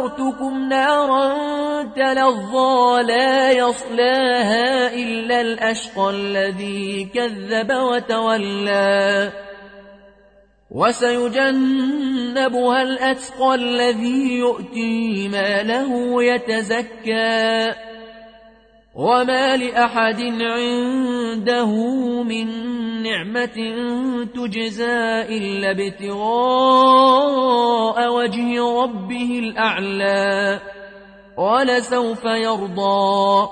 فأنذرتكم نارا تلظى لا يصلاها إلا الأشقى الذي كذب وتولى. وسيجنبها الأتقى الذي يؤتي ماله يتزكى. وما لأحد عنده من نعمة تجزى إلا ابتغاء وجه ربه الأعلى ولسوف يرضى.